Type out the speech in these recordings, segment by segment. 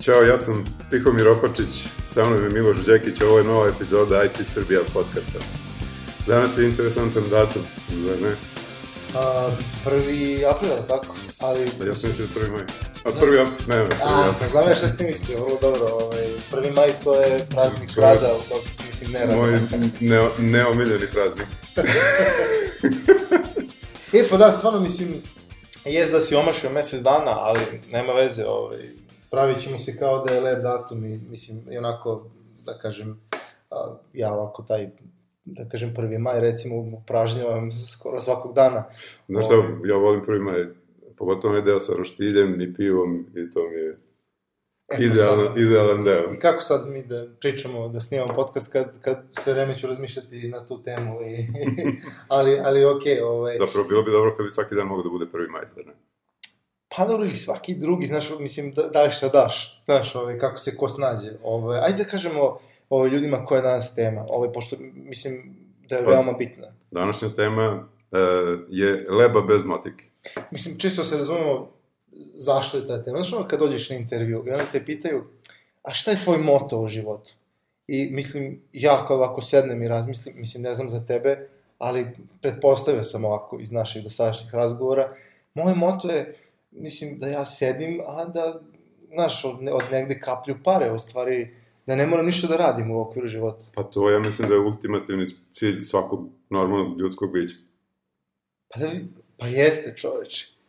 Ćao, ja sam Tihomir Opačić, sa mnom je Miloš Đekić, ovo je nova epizoda IT Srbija podcasta. Danas je interesantan datum, zar ne? A, prvi april, ali tako? Ali... Ja sam mislio prvi maj. A prvi april, ne, ne, prvi A, april. pa znam ja šta ste mislio, vrlo dobro. Ovaj, prvi maj to je praznik To je- rada, to, mislim, ne rada. Moj ne, neomiljeni praznik. E, pa da, stvarno, mislim, jes da si omašio mesec dana, ali nema veze, ovaj, pravit ćemo se kao da je lep datum i, mislim, i onako, da kažem, a, ja ovako taj, da kažem, prvi maj, recimo, upražnjavam skoro svakog dana. Znaš šta, Ovaj. ja volim prvi maj, pogotovo onaj deo sa roštiljem i pivom i to mi je Idealan, sad- idealan deo. I kako sad mi da pričamo, da snimamo podcast kad, kad sve vreme ću razmišljati na tu temu, i, ali, ali okej, ovaj, Zapravo bilo bi dobro kad bi svaki dan mogo da bude prvi maj, zar ne? pa dobro ili svaki drugi, znaš, mislim, da, daj šta daš, znaš, ovaj, kako se ko snađe, ovaj, ajde da kažemo ovaj, ljudima koja je danas tema, ovaj, pošto mislim da je Pa- veoma bitna. Današnja tema e, je leba bez motike. Mislim, čisto se razumemo zašto je ta tema. Znaš ono kad dođeš na intervju i onda te pitaju, a šta je tvoj moto u životu? I mislim, ja kao ovako sednem i razmislim, mislim, ne znam za tebe, ali pretpostavio sam ovako iz naših dosadašnjih razgovora, moje moto je, mislim, da ja sedim, a da, znaš, od, ne- od negde kaplju pare, u stvari, da ne moram ništa da radim u okviru života. Pa to ja mislim da je ultimativni cilj svakog normalnog ljudskog bića. Pa da pa jeste, čoveče.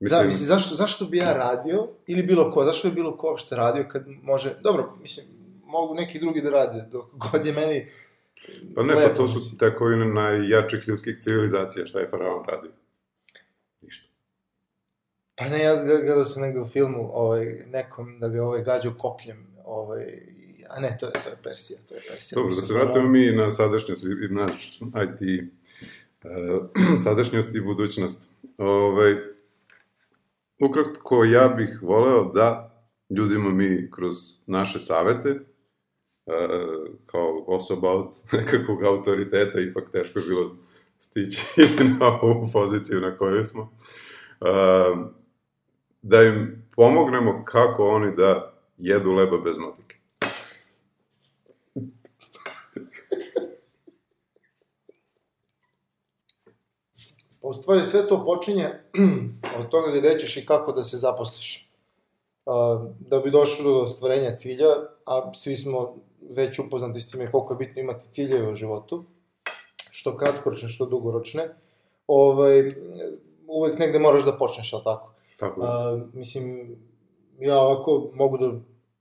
Mislim, Da, mislim, zašto, zašto bi ja radio, ili bilo ko, zašto bi bilo ko uopšte radio kad može, dobro, mislim, mogu neki drugi da rade, dok god je meni pa ne, pa lepo, to mislim. su tekovine najjačih ljudskih civilizacija, šta je faraon radio. Ništa. Pa ne, ja gledao sam negde u filmu, ovaj, nekom da ga ovaj gađao kopljem, ovaj, a ne, to je, to je Persija, to je Persija. Dobro, da Mislim, se vratimo mi na sadašnjost, i naš IT, uh, sadašnjost i budućnost. Ovaj, ukratko, ja bih voleo da ljudima mi kroz naše savete, uh, kao osoba od nekakvog autoriteta, ipak teško je bilo stići na ovu poziciju na kojoj smo, uh, da im pomognemo kako oni da jedu leba bez motike. Pa u stvari sve to počinje od toga gde ćeš i kako da se zaposliš. Da bi došao do ostvarenja cilja, a svi smo već upoznati s time koliko je bitno imati ciljeve u životu, što kratkoročne, što dugoročne, ovaj, uvek negde moraš da počneš, ali tako? Tako. A, mislim, ja ovako mogu da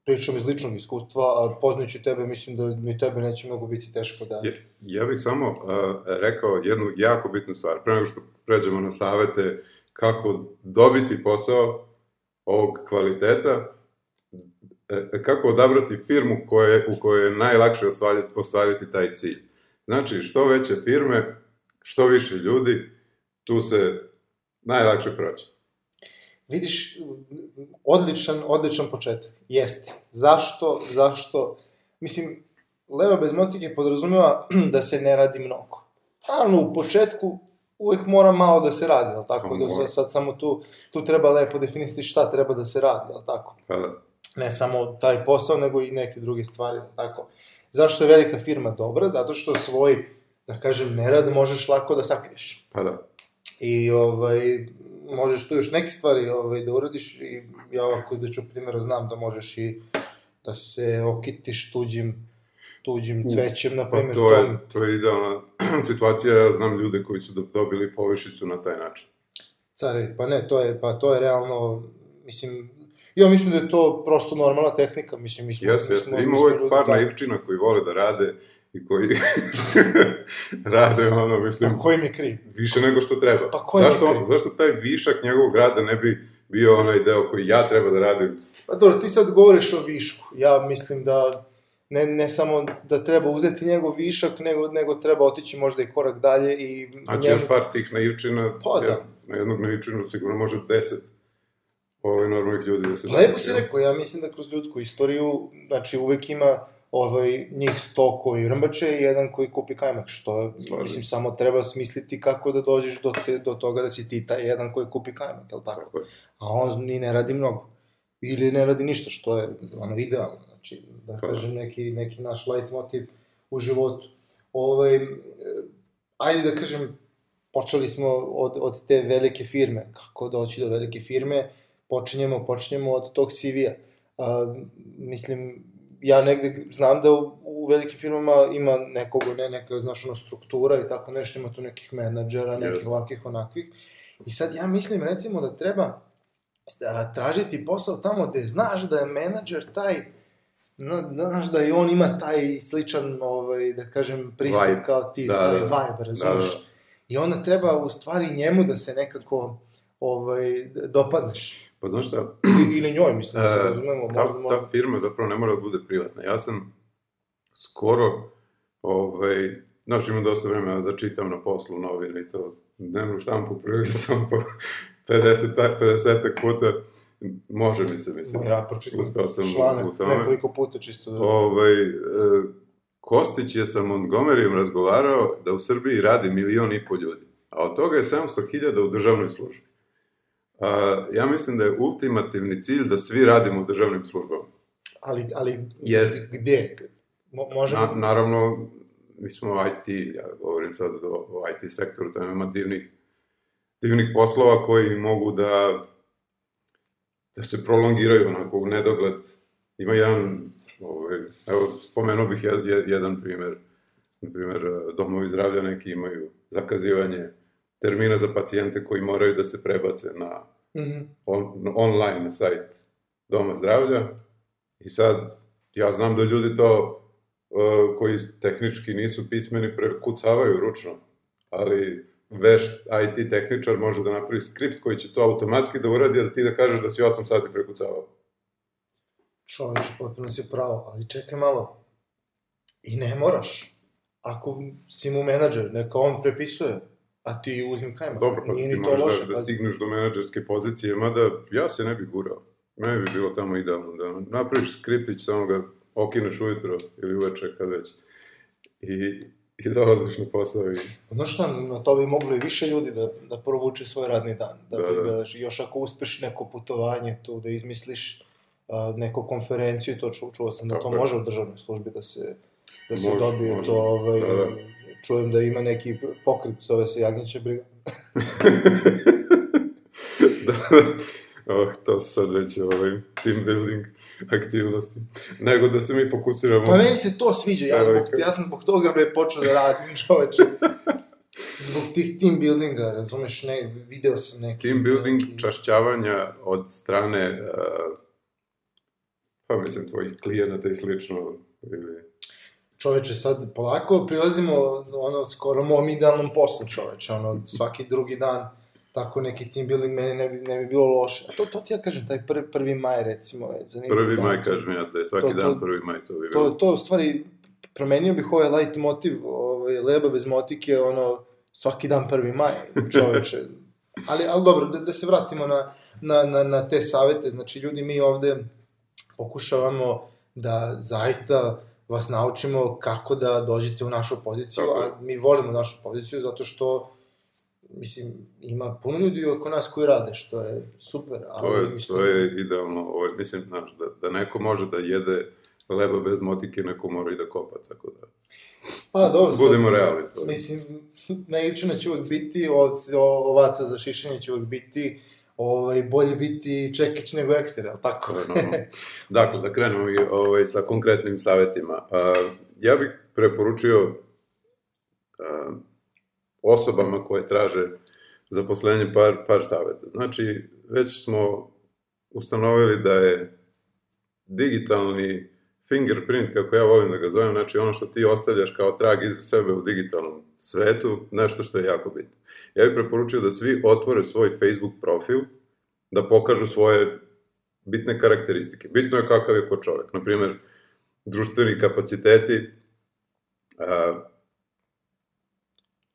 pričam iz ličnog iskustva, a poznajući tebe, mislim da ni tebe neće mnogo biti teško da... Ja, ja bih samo uh, rekao jednu jako bitnu stvar, pre nego što pređemo na savete kako dobiti posao ovog kvaliteta, e, kako odabrati firmu koje, u kojoj je najlakše ostvariti, ostvariti taj cilj. Znači, što veće firme, što više ljudi, tu se najlakše prođe. Vidiš, odličan, odličan početak. Jeste. Zašto? Zašto? Mislim, leva bez motike podrazumeva da se ne radi mnogo. Naravno, u početku uvek mora malo da se radi, jel tako? Da mora. sad, samo tu, tu treba lepo definisati šta treba da se radi, jel tako? Pa da. Ne samo taj posao, nego i neke druge stvari, jel tako? Zašto je velika firma dobra? Zato što svoj, da kažem, nerad možeš lako da sakriješ. Pa da. I ovaj, možeš tu još neke stvari ovaj, da uradiš i ja ovako da ću primjera znam da možeš i da se okitiš tuđim tuđim cvećem, na Pa primjer, to je, tom. to je idealna situacija, ja znam ljude koji su do- dobili povišicu na taj način. Care, pa ne, to je, pa to je realno, mislim, ja mislim da je to prosto normalna tehnika, mislim, mi smo... Jeste, jeste. Ima uvek par naivčina koji vole da rade i koji rade ono, mislim, Pa koji mi je kriv? više nego što treba. Pa ko je zašto, kriv? zašto taj višak njegovog rada ne bi bio onaj deo koji ja treba da radim? Pa dobro, ti sad govoriš o višku. Ja mislim da ne, ne samo da treba uzeti njegov višak, nego, nego treba otići možda i korak dalje i... Znači, još par tih naivčina, Pa, da. na jednog naivčinu sigurno može deset ovaj, normalnih ljudi da se... Lepo si rekao, ja mislim da kroz ljudsku istoriju, znači uvek ima ovaj, njih sto koji rmbače i jedan koji kupi kajmak, što je, mislim, samo treba smisliti kako da dođeš do, te, do toga da si ti taj jedan koji kupi kajmak, jel tako? Tako je. A on ni ne radi mnogo. Ili ne radi ništa, što je ono idealno, znači, da Pa da. kažem, neki, neki naš light motiv u životu. Ovaj, ajde da kažem, počeli smo od, od te velike firme, kako doći do velike firme, počinjemo, počinjemo od tog CV-a. A, mislim, ja negde znam da u, u velikim firmama ima nekog, ne, neka, znaš, ono, struktura i tako nešto, ima tu nekih menadžera, nekih Jeste. ovakvih, onakvih. I sad ja mislim, recimo, da treba a, tražiti posao tamo gde znaš da je menadžer taj, na, znaš da i on ima taj sličan, ovaj, da kažem, pristup Vibe. kao ti, Da, taj da. vibe, razumeš? Da, da. I onda treba u stvari njemu da se nekako ovaj, dopadneš. Pa znaš šta, Ili, njoj, mislim, da se E, razumemo, ta, možda, možda. ta firma zapravo ne mora da bude privatna. Ja sam skoro, ovaj, znaš, imam dosta vremena da čitam na poslu novine i to dnevnu štampu prilike sam po 50, ta- 50 puta. Može mi se, mislim. Ma, ja pročitam sam članak u tome. nekoliko puta čisto da... Ovaj, e, Kostić je sa Montgomeryjem razgovarao da u Srbiji radi milion i po ljudi, a od toga je 700.000 u državnoj službi. Ja mislim da je ultimativni cilj da svi radimo u državnim službama. Ali, ali Jer- gde? Mo, možemo... Na, naravno, mi smo IT, ja govorim sad o, o IT sektoru, tamo ima divnih, divnih poslova koji mogu da da se prolongiraju onako u nedogled. Ima jedan, ovaj, evo, spomenuo bih jed, jed, jedan primer, na primer, domovi zdravlja neki imaju zakazivanje termina za pacijente koji moraju da se prebace na Mhm. on, online na sajt Doma zdravlja i sad ja znam da ljudi to uh, koji tehnički nisu pismeni prekucavaju ručno, ali vešt IT tehničar može da napravi skript koji će to automatski da uradi, da ti da kažeš da si 8 sati prekucavao. Čoveče, potpuno si pravo, ali čekaj malo. I ne moraš. Ako si mu menadžer, neka on prepisuje, a ti uzmi kajmak. Dobro, pa Nije ti možeš loše. da, da stigneš do menadžerske pozicije, mada ja se ne bi gurao. Meni bi bilo tamo idealno da napraviš skriptić, samo ga okineš ujutro ili uveče kad već. I, i dolaziš na posao i Znaš šta, na to bi moglo i više ljudi da, da provuče svoj radni dan. Da, Da, bi, da. još ako uspeš neko putovanje tu, da izmisliš a, neku konferenciju, to ču, čuo sam da to može u državnoj službi da se, da se Može, dobije može. to, ovaj, Da, da. Čujem da ima neki pokrit, zove se Jagnjeća briga. da, oh, to su sad već ovaj, team building aktivnosti. Nego da se mi fokusiramo... Pa meni se to sviđa, ja, zbog, ja sam zbog toga bre počeo da radim, čoveče. zbog tih team buildinga, razumeš, ne, video sam neki... Team building, neki... čašćavanja od strane, uh, pa mislim, tvojih klijenata i slično, ili... Čoveče, sad polako prilazimo ono, skoro mom idealnom poslu, čoveče, ono, svaki drugi dan, tako neki team building meni ne bi, ne bi bilo loše. A to, to ti ja kažem, taj prvi, prvi maj, recimo, je zanimljiv Prvi dan. maj, kažem ja, da je svaki To- to- dan prvi maj, to bi To, bilo. to, u stvari, promenio bih ovaj light motiv, ovaj, leba bez motike, ono, svaki dan prvi maj, čoveče. Ali, ali dobro, da, da se vratimo na, na, na, na te savete, znači, ljudi, mi ovde pokušavamo da zaista vas naučimo kako da dođete u našu poziciju, a mi volimo našu poziciju zato što mislim, ima puno ljudi oko nas koji rade, što je super. Ali, To je, mislim, to je idealno, ovo, mislim, znači, da, da neko može da jede leba bez motike, neko mora i da kopa, tako da... Pa, dobro, sad- Budemo realni, to je. Mislim, naivčina će uvek biti, ovaca za šišanje će uvek biti, ovaj, bolje biti čekić nego ekser, ali tako? Normalno. Dakle, da krenemo i, ovaj, sa konkretnim savjetima. Uh, ja bih preporučio uh, osobama koje traže zaposlenje par, par saveta. Znači, već smo ustanovili da je digitalni fingerprint, kako ja volim da ga zovem, znači ono što ti ostavljaš kao trag iza sebe u digitalnom svetu, nešto što je jako bitno. Ja bih preporučio da svi otvore svoj Facebook profil, da pokažu svoje bitne karakteristike. Bitno je kakav je ko čovek. Naprimer, društveni kapaciteti, a,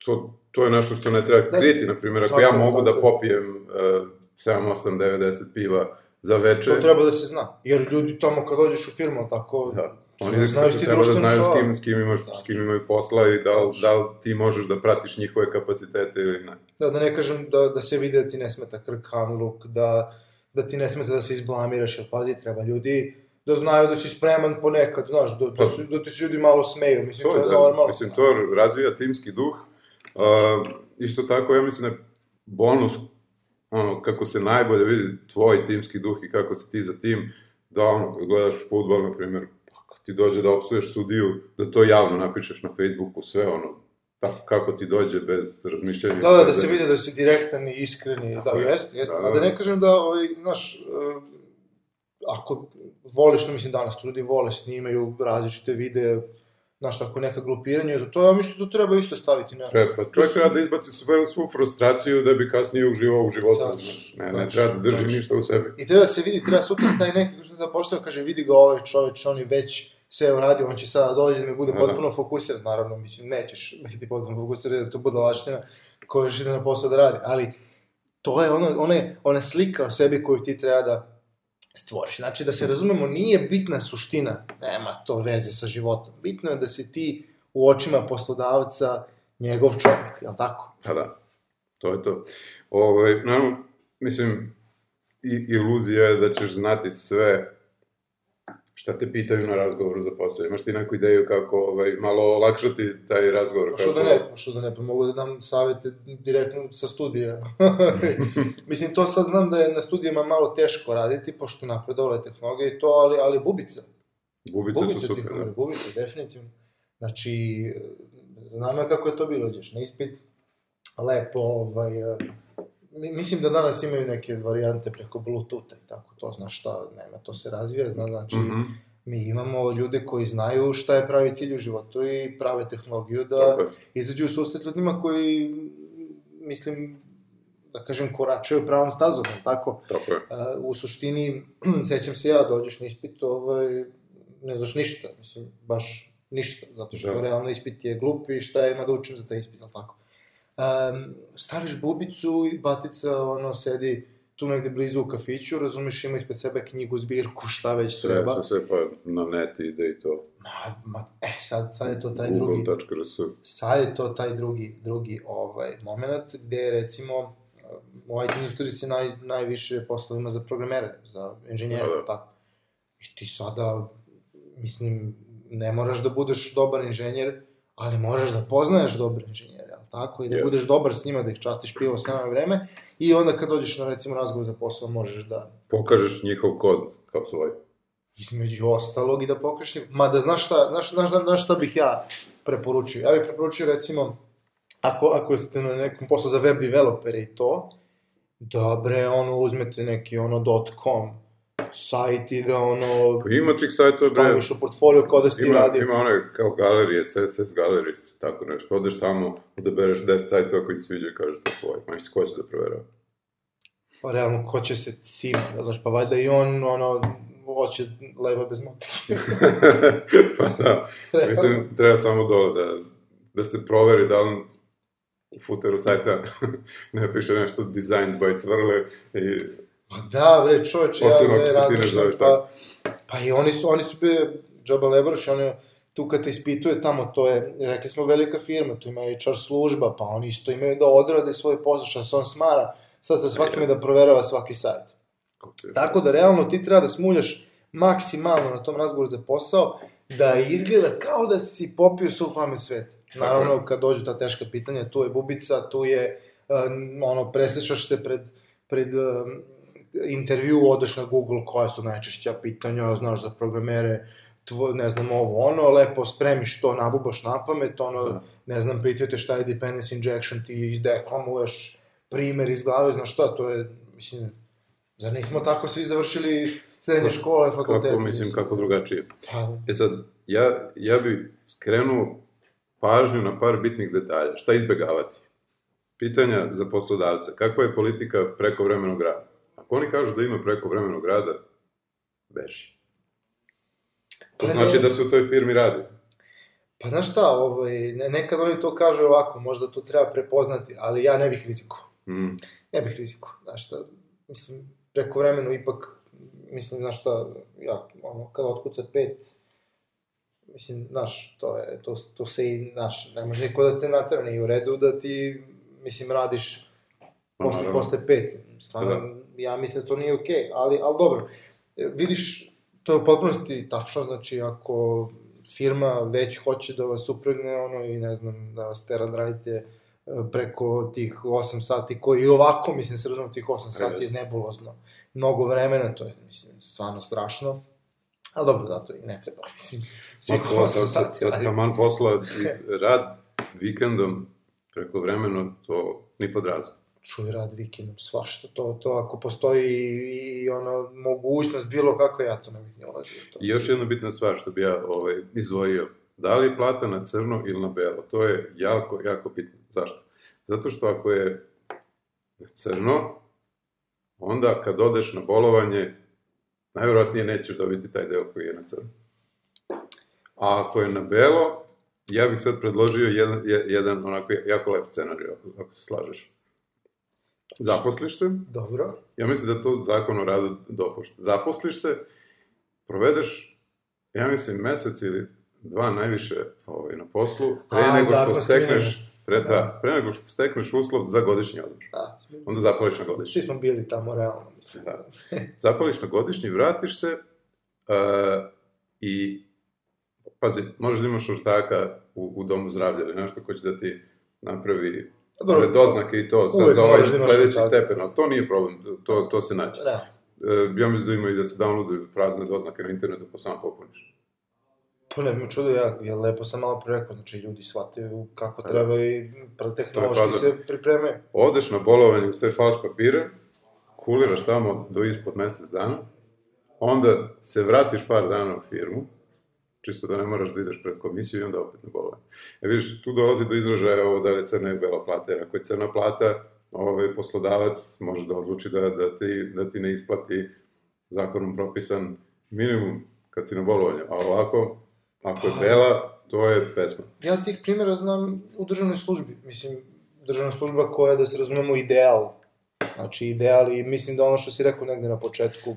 to, to je nešto što ne treba kriti. Naprimer, ako Tako ja mogu tako da je. popijem uh, 7, 8, 9, 10 piva za veče, To treba da se zna. Jer ljudi tamo kad dođeš u firmu, tako, Da. Oni Da znaju si ti treba da znaju s kim, s kim, imaš, Tako. s kim imaju posla i da li, da li ti možeš da pratiš njihove kapacitete ili ne. Da, da ne kažem da, da se vidi da ti ne smeta krkan luk, da, da ti ne smeta da se izblamiraš, jer pazi, treba ljudi da znaju da si spreman ponekad, znaš, da, da, se- da ti se ljudi malo smeju, mislim, to, je da, normalno. Mislim, to razvija timski duh. Uh, isto tako, ja mislim da je bonus, ono, kako se najbolje vidi tvoj timski duh i kako si ti za tim, da ono, kad gledaš futbol, na primjer, ti dođe da opsuješ sudiju, da to javno napišeš na Facebooku, sve ono, tako kako ti dođe bez razmišljanja. Da, da, da se vidi da si direktan i iskreni, da, Tako je. jeste, jeste. Da, da. da ne kažem da, ovaj, znaš, eh, ako voliš, što mislim danas ljudi vole, snimaju različite videe, znaš, ako neka grupiranja, to ja mislim da treba isto staviti na... Treba, čovjek treba da izbaci sve, svu frustraciju da bi kasnije uživao u životu. Znaš, ne, ne treba da drži tačno. ništa u sebi. I treba da se vidi, treba sutra taj neki, što da postavio, kaže, vidi ga ovaj čoveč, on je već sve uradio, on će sada dođe da mi bude Da, da. potpuno fokusiran, naravno, mislim, nećeš biti potpuno fokusiran, da to bude laština koja još ide na posao da radi, ali to je ono, ona, ona slika o sebi koju ti treba da stvoriš. Znači, da se razumemo, nije bitna suština, nema to veze sa životom. Bitno je da si ti u očima poslodavca njegov čovjek, je li tako? Pa da, to je to. Ovaj, naravno, mislim, i, iluzija je da ćeš znati sve šta te pitaju na razgovoru za posao. Imaš ti neku ideju kako ovaj, malo olakšati taj razgovor? Pa što da ne, pa što da ne, pa mogu da dam savete direktno sa studija. Mislim, to sad znam da je na studijama malo teško raditi, pošto napredovale tehnologije i to, ali, ali bubice. Bubice, Bubice su super, da. bubice, definitivno. Znači, znam ja kako je to bilo, ideš na ispit, lepo, ovaj, mislim da danas imaju neke varijante preko Bluetootha i tako, to znaš šta, nema, to se razvija, zna, znači, Mhm. mi imamo ljude koji znaju šta je pravi cilj u životu i prave tehnologiju da je. izađu u susret ljudima koji, mislim, da kažem, koračaju pravom stazom, tako? Tako je. A, u suštini, sećam se ja, dođeš na ispit, ovaj, ne znaš ništa, mislim, baš ništa, zato što Da. realno ispit je glup i šta ima da učim za taj ispit, jel tako? Um, staviš bubicu i batica, ono, sedi tu negde blizu u kafiću, razumeš, ima ispred sebe knjigu, zbirku, šta već Sve, treba. sve, sve, pa na net ide i to. Ma, ma, e, sad, sad je to taj drugi, Google.rs. sad je to taj drugi, drugi ovaj, moment gde je recimo u IT industriji se naj, najviše poslova ima za programere, za inženjere, Da, da. tako. I ti sada, mislim, ne moraš da budeš dobar inženjer, ali moraš da poznaješ dobre inženjere, tako? I da Jeste. budeš dobar s njima, da ih častiš pivo sve na vreme i onda kad dođeš na recimo razgovor za posao možeš da Pokažeš njihov kod kao svoj. između ostalog i da pokreši. Ma da znaš šta, znaš, znaš, znaš šta bih ja preporučio? Ja bih preporučio recimo, ako, ako ste na nekom poslu za web developere i to, dobre, ono, uzmete neki ono .com sajt i da ono... Pa ima tih sajtova, bre. Staviš u portfolio kao da si ti Ima, radio. ima one kao galerije, CSS Galleries, tako nešto. Odeš tamo, odabereš 10 sajtova koji ti sviđa i kažeš je tvoj. Ma ko će da proverava? Pa realno, ko će se cima, da znaš, pa valjda i on, ono, hoće leva bez motike. pa da, mislim, treba samo dole da, da se proveri da li u footeru sajta ne piše nešto designed by Cvrle i Pa da, bre, čovječe, ja bre ne razmišljam, pa, pa i oni su, oni su bre, Džaba Lebroš, oni, tu kad te ispituje tamo, to je, rekli smo, velika firma, tu ima HR služba, pa oni isto imaju da odrade svoj posao, što se on smara, sad sa svakime da proverava svaki sajt. Tako da, realno, ti treba da smuljaš maksimalno na tom razgovoru za posao, da izgleda kao da si popio svu pamet sveta. Naravno, kad dođu ta teška pitanja, tu je bubica, tu je, um, ono, presešaš se pred, pred um, intervju, odeš na Google, koja su najčešća pitanja, znaš za programere, tvo, ne znam, ovo, ono, lepo spremiš to, nabubaš na pamet, ono, Da. ne znam, pitaju te šta je dependency injection, ti izdeklamuješ primer iz glave, znaš šta, to je, mislim, zar nismo tako svi završili srednje škole, fakultete? kako, mislim, kako drugačije. Pa, E sad, ja, ja bi skrenuo pažnju na par bitnih detalja. Šta izbegavati? Pitanja za poslodavce. Kakva je politika preko vremenog rada? Ako oni kažu da ima preko vremenog rada, beži. To znači da se u toj firmi radi. Pa znaš šta, ovaj, ne, nekad oni to kažu ovako, možda to treba prepoznati, ali ja ne bih rizikovao. Mm. Ne bih rizikovao, znaš šta, mislim, preko vremenu ipak, mislim, znaš šta, ja, ono, kada otkuca pet, Mislim, znaš, to, je, to, to se i, znaš, ne može niko da te natera, nije u redu da ti, mislim, radiš Pa posle, posle pet. Stvarno, ja mislim da to nije okej, okay, ali, ali dobro. E, Vidiš, to je u potpunosti tačno, znači, ako firma već hoće da vas upregne, ono, i ne znam, da vas tera da radite e, preko tih 8 sati, koji i ovako, mislim, se razumem, tih 8 sati je nebulozno. Mnogo vremena, to je, mislim, stvarno strašno. Ali dobro, zato i ne treba, mislim, svih Ma, to- 8 to- sati raditi. Taman posla, i rad vikendom preko vremena, to ni pod razum. Čuj rad vikendom, svašta, to, to ako postoji i, i ono, mogućnost bilo kako, ja to ne bih ni ulazio. To. I još jedna bitna stvar što bi ja ovaj, izdvojio. Da li plata na crno ili na belo? To je jako, jako bitno. Zašto? Zato što ako je na crno, onda kad odeš na bolovanje, najvjerojatnije nećeš dobiti taj deo koji je na crno. A ako je na belo, ja bih sad predložio jedan, je- jedan onako jako lep scenarij, ako, ako se slažeš. Zaposliš se, Dobro. Ja mislim da to zakon o radu dopušta. Zaposliš se, provedeš, ja mislim, mesec ili dva najviše ovaj, na poslu, pre A, nego što stekneš, pre, da, Da. pre nego što stekneš uslov za godišnji odmor. Da, Onda zapališ na godišnji. svi smo bili tamo, realno, mislim. Da. Zapališ na godišnji, vratiš se uh, i pazi, možeš da imaš ortaka u, u domu zdravlja ili nešto ko će da ti napravi Dobro, ove doznake i to uvek za ovaj da sledeći stepen, ali to nije problem, to, to se naće. Realno. E, ja mislim da ima i da se downloaduju prazne doznake na internetu pa samo popuniš. Pa ne bi me čudo, ja, ja lepo sam malo pre rekao, znači ljudi shvataju kako Pa treba i tehnološki se pripremaju. Odeš na bolovanje uz te falš papire, kuliraš tamo do ispod mesec dana, onda se vratiš par dana u firmu, čisto da ne moraš da ideš pred komisiju i onda opet na bolovanje. E vidiš, tu dolazi do izražaja ovo da je crna i bela plata, jer ako je crna plata, ovaj, poslodavac može da odluči da, da, ti, da ti ne isplati zakonom propisan minimum kad si na bolovanju, a ovako, ako je bela, to je pesma. Ja tih primjera znam u državnoj službi. Mislim, državna služba koja je, da se razumemo, ideal. Znači, ideal i mislim da ono što si rekao negde na početku,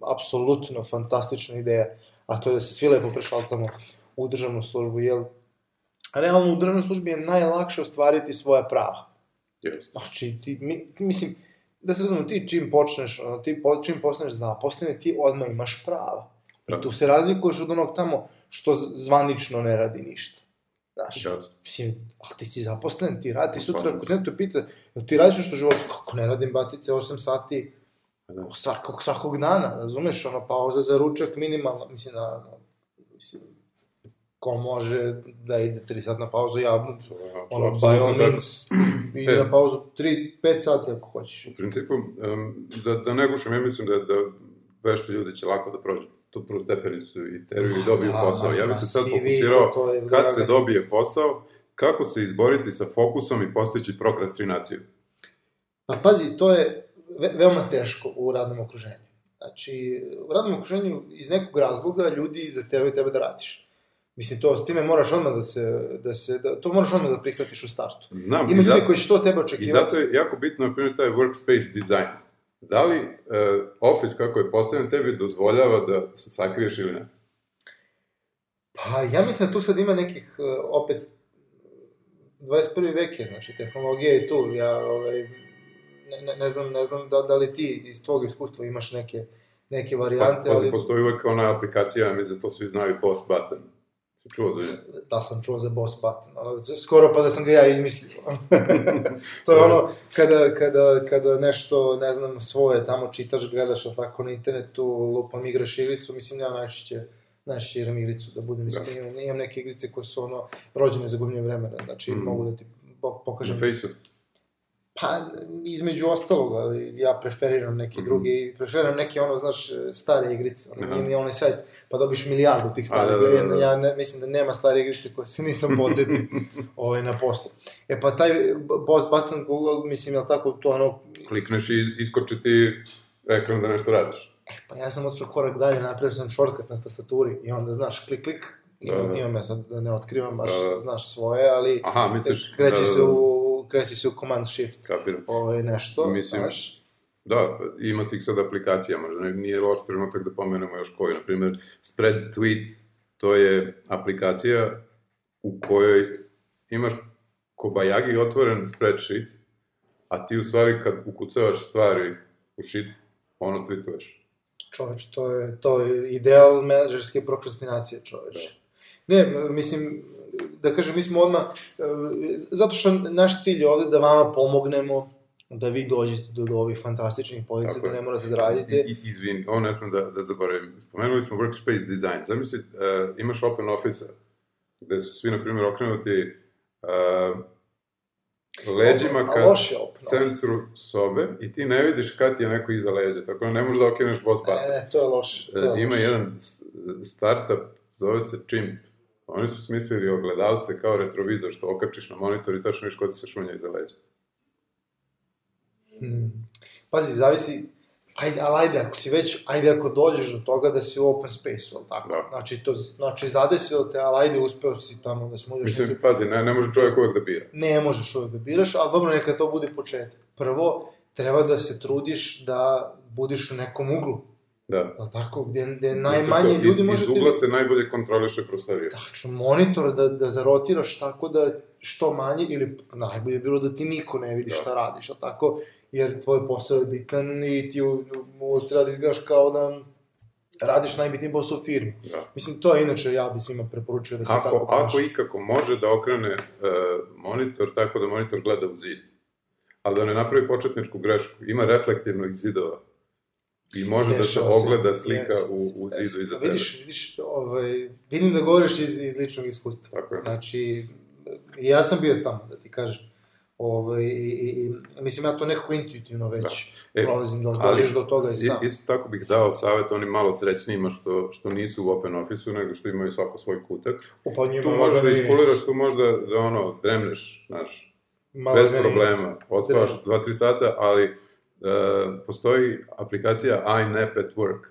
apsolutno fantastična ideja, a to je da se svi lepo prešaltamo u državnu službu, jer realno u državnoj službi je najlakše ostvariti svoja prava. Jeste. Znači, ti, mi, mislim, da se razumemo, ti čim počneš, ono, ti po, čim postaneš zaposleni, ti odmah imaš prava. I Da. tu se razlikuješ od onog tamo što zvanično ne radi ništa. Znaš, Jasno. mislim, a ti si zaposlen, ti radi, ti sutra, ako te pita, jel ti radiš nešto u životu? Kako ne radim, batice, 8 sati Da. svakog, svakog dana, razumeš, ono, pauza za ručak minimalno, mislim, naravno, mislim, ko može da ide 3 sata na pauzu, ja, To je ono, by all means, ide na pauzu 3, 5 sati ako hoćeš. U principu, um, da, da ne gušam, ja mislim da, da vešti ljudi će lako da prođu tu prvu stepenicu i intervju i dobiju Da, posao. Ja ma, bih se sad CV, fokusirao je kad se dobije posao, kako se izboriti sa fokusom i postići prokrastinaciju. Pa pazi, to je ve veoma teško u radnom okruženju. Znači, u radnom okruženju iz nekog razloga ljudi zahtevaju tebe da radiš. Mislim, to, s time moraš odmah da se, da se, da, to moraš odmah da prihvatiš u startu. Znam, Ima i, ljudi zato, koji će to od tebe i očekivati. zato je jako bitno, na primjer, taj workspace design. Da li uh, office kako je postavljen tebi dozvoljava da se sakriješ ili ne? Pa, ja mislim da tu sad ima nekih, uh, opet, 21. vek je, znači, tehnologija je tu. Ja, ovaj, ne, ne, ne znam, ne znam da, da li ti iz tvog iskustva imaš neke, neke Pa, varijante, pazi, ali... postoji uvek ona aplikacija, ja mislim da to svi znaju, boss button. Čuo za nje? da sam čuo za boss button, ono, skoro pa da sam ga ja izmislio. to je ono, kada, kada, kada nešto, ne znam, svoje tamo čitaš, gledaš, tako na internetu, lupam, igraš igricu, mislim, ja najčešće, najčešće igram igricu, da budem iskren, imam, imam neke igrice koje su, ono, rođene za gubljenje vremena, znači, Mm. mogu da ti po- Na pokažem. Pa, između ostalog, ali ja preferiram neke Mhm. druge, i preferiram neke, ono, znaš, stare igrice, ono, Aha. ima onaj sajt, pa dobiš milijardu tih starih A, da, da, da, igrica, da. ja ne, mislim da nema stare igrice koje se nisam podsjetio ovaj, na postu. E pa taj boss button Google, mislim, je tako, to ono, Klikneš i is- iskoči ti ekran da nešto radiš. pa ja sam otišao korak dalje, napravio sam shortcut na tastaturi i onda, znaš, klik, klik, imam, Da, da. imam ja sad da ne otkrivam baš, Da, da. znaš, svoje, ali Aha, misliš... kreće da, se da, da, u, kreće se u command shift, Kapiram. ovaj, nešto, Mislim, znaš, Da, ima tih sad aplikacija, možda nije loš trenutak da pomenemo još koju, na primjer, spread tweet, to je aplikacija u kojoj imaš kobajagi otvoren spreadsheet, a ti u stvari kad ukucavaš stvari u sheet, ono tweetuješ. Čoveč, to je, to je ideal menadžerske prokrastinacije, čoveč. Da. Ne, mislim, da kažem, mi smo odmah, e, zato što naš cilj je ovde da vama pomognemo da vi dođete do, do ovih fantastičnih pozicija, da ne morate da radite. I, izvini, ovo ne smem da, da zaboravim. Spomenuli smo workspace design. Zamisli, uh, imaš open office gde su svi, na primjer, okrenuti uh, leđima ka centru sobe i ti ne vidiš kad ti je neko iza leđa, tako da ne možeš da okreneš boss button. Ne, ne, to je loše. To je Ima loš. jedan startup, zove se Chimp. Oni su smislili ogledalce kao retrovizor što okačiš na monitor i tačno viš ko ti se šunja iza leđa. Hmm. Pazi, zavisi, ajde, ali ajde, ako si već, ajde ako dođeš do toga da si u open space-u, ali tako? Da. Znači, to, znači, zadesilo te, ali ajde, uspeo si tamo da smuđaš. Mislim, neki... pazi, ne, ne može čovjek uvek da bira. Ne možeš uvek da biraš, ali dobro, neka to bude početak. Prvo, treba da se trudiš da budiš u nekom uglu. Da. Da tako, gde, gde najmanje što, ljudi može... Iz ugla se najbolje kontroliše prostorija. Tačno, monitor da, da zarotiraš tako da što manje, ili najbolje je bilo da ti niko ne vidi da. šta radiš, a tako, jer tvoj posao je bitan i ti u, u, treba da izgledaš kao da radiš najbitniji posao u firmi. Da. Mislim, to je inače, ja bi svima preporučio da se ako, tako ponaša. Ako ikako može da okrene uh, monitor tako da monitor gleda u zid, ali da ne napravi početničku grešku, ima reflektivnog zidova, I može da se ogleda slika jest, u, u zidu jest. iza tebe. Vidiš, vidiš, ovaj, vidim da govoriš iz, iz ličnog iskustva. Tako je. Znači, ja sam bio tamo, da ti kažem. Ovaj, i, i, mislim, ja to nekako intuitivno već da. e, prolazim, da dođeš do toga i sam. Isto tako bih dao savjet onim malo srećnijima što, što nisu u open office-u, nego što imaju svako svoj kutak. O, pa njima tu možeš da iskuliraš, tu možda da ono, dremneš, znaš, malo bez problema. Odspavaš 2-3 sata, ali postoji aplikacija iNap at Work.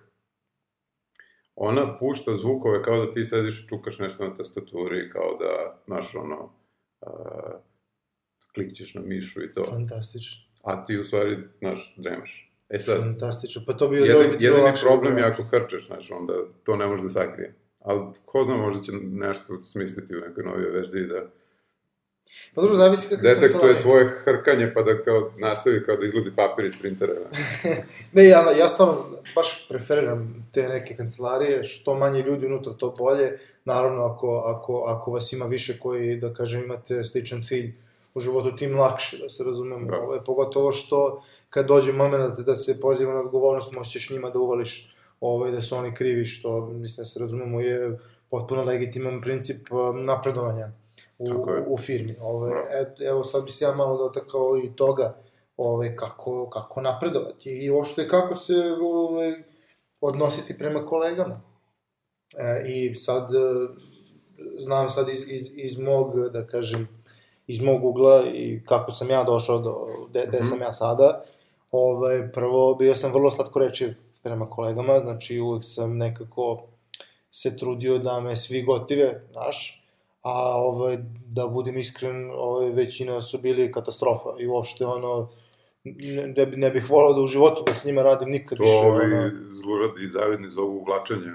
Ona pušta zvukove kao da ti sediš i čukaš nešto na tastaturi, kao da, znaš, ono, uh, klikćeš na mišu i to. Fantastično. A ti u stvari, znaš, dremaš. E sad, Fantastično, pa to bi jedan, jedan jedini problem je ako hrčeš, znaš, onda to ne može da sakrije. Ali ko zna, možda će nešto smisliti u nekoj novoj verziji da Pa dobro, zavisi kako je Detektuje tvoje hrkanje pa da kao nastavi kao da izlazi papir iz printera. ne, ja, ja stvarno baš preferiram te neke kancelarije, što manje ljudi unutra, to bolje. Naravno, ako, ako, ako vas ima više koji, da kažem, imate sličan cilj u životu, tim lakše, da se razumemo. Da. Ovo je pogotovo što kad dođe moment da se poziva na odgovornost, možeš njima da uvališ ovaj, da su oni krivi, što, mislim da se razumemo, je potpuno legitiman princip um, napredovanja u, u firmi. Ove, da. et, evo, sad bi se ja malo dotakao i toga ove, kako, kako napredovati i uopšte kako se ove, odnositi prema kolegama. E, I sad, e, znam sad iz, iz, iz mog, da kažem, iz mog ugla i kako sam ja došao do gde, gde mm -hmm. sam ja sada, ovaj, prvo bio sam vrlo slatkorečiv prema kolegama, znači uvek sam nekako se trudio da me svi gotive, znaš, a ovaj, da budem iskren, ovaj, većina su bili katastrofa i uopšte ono, ne, ne bih volao da u životu da s njima radim nikad to više. To ovi ono... zluradi i zavidni zovu uvlačenje.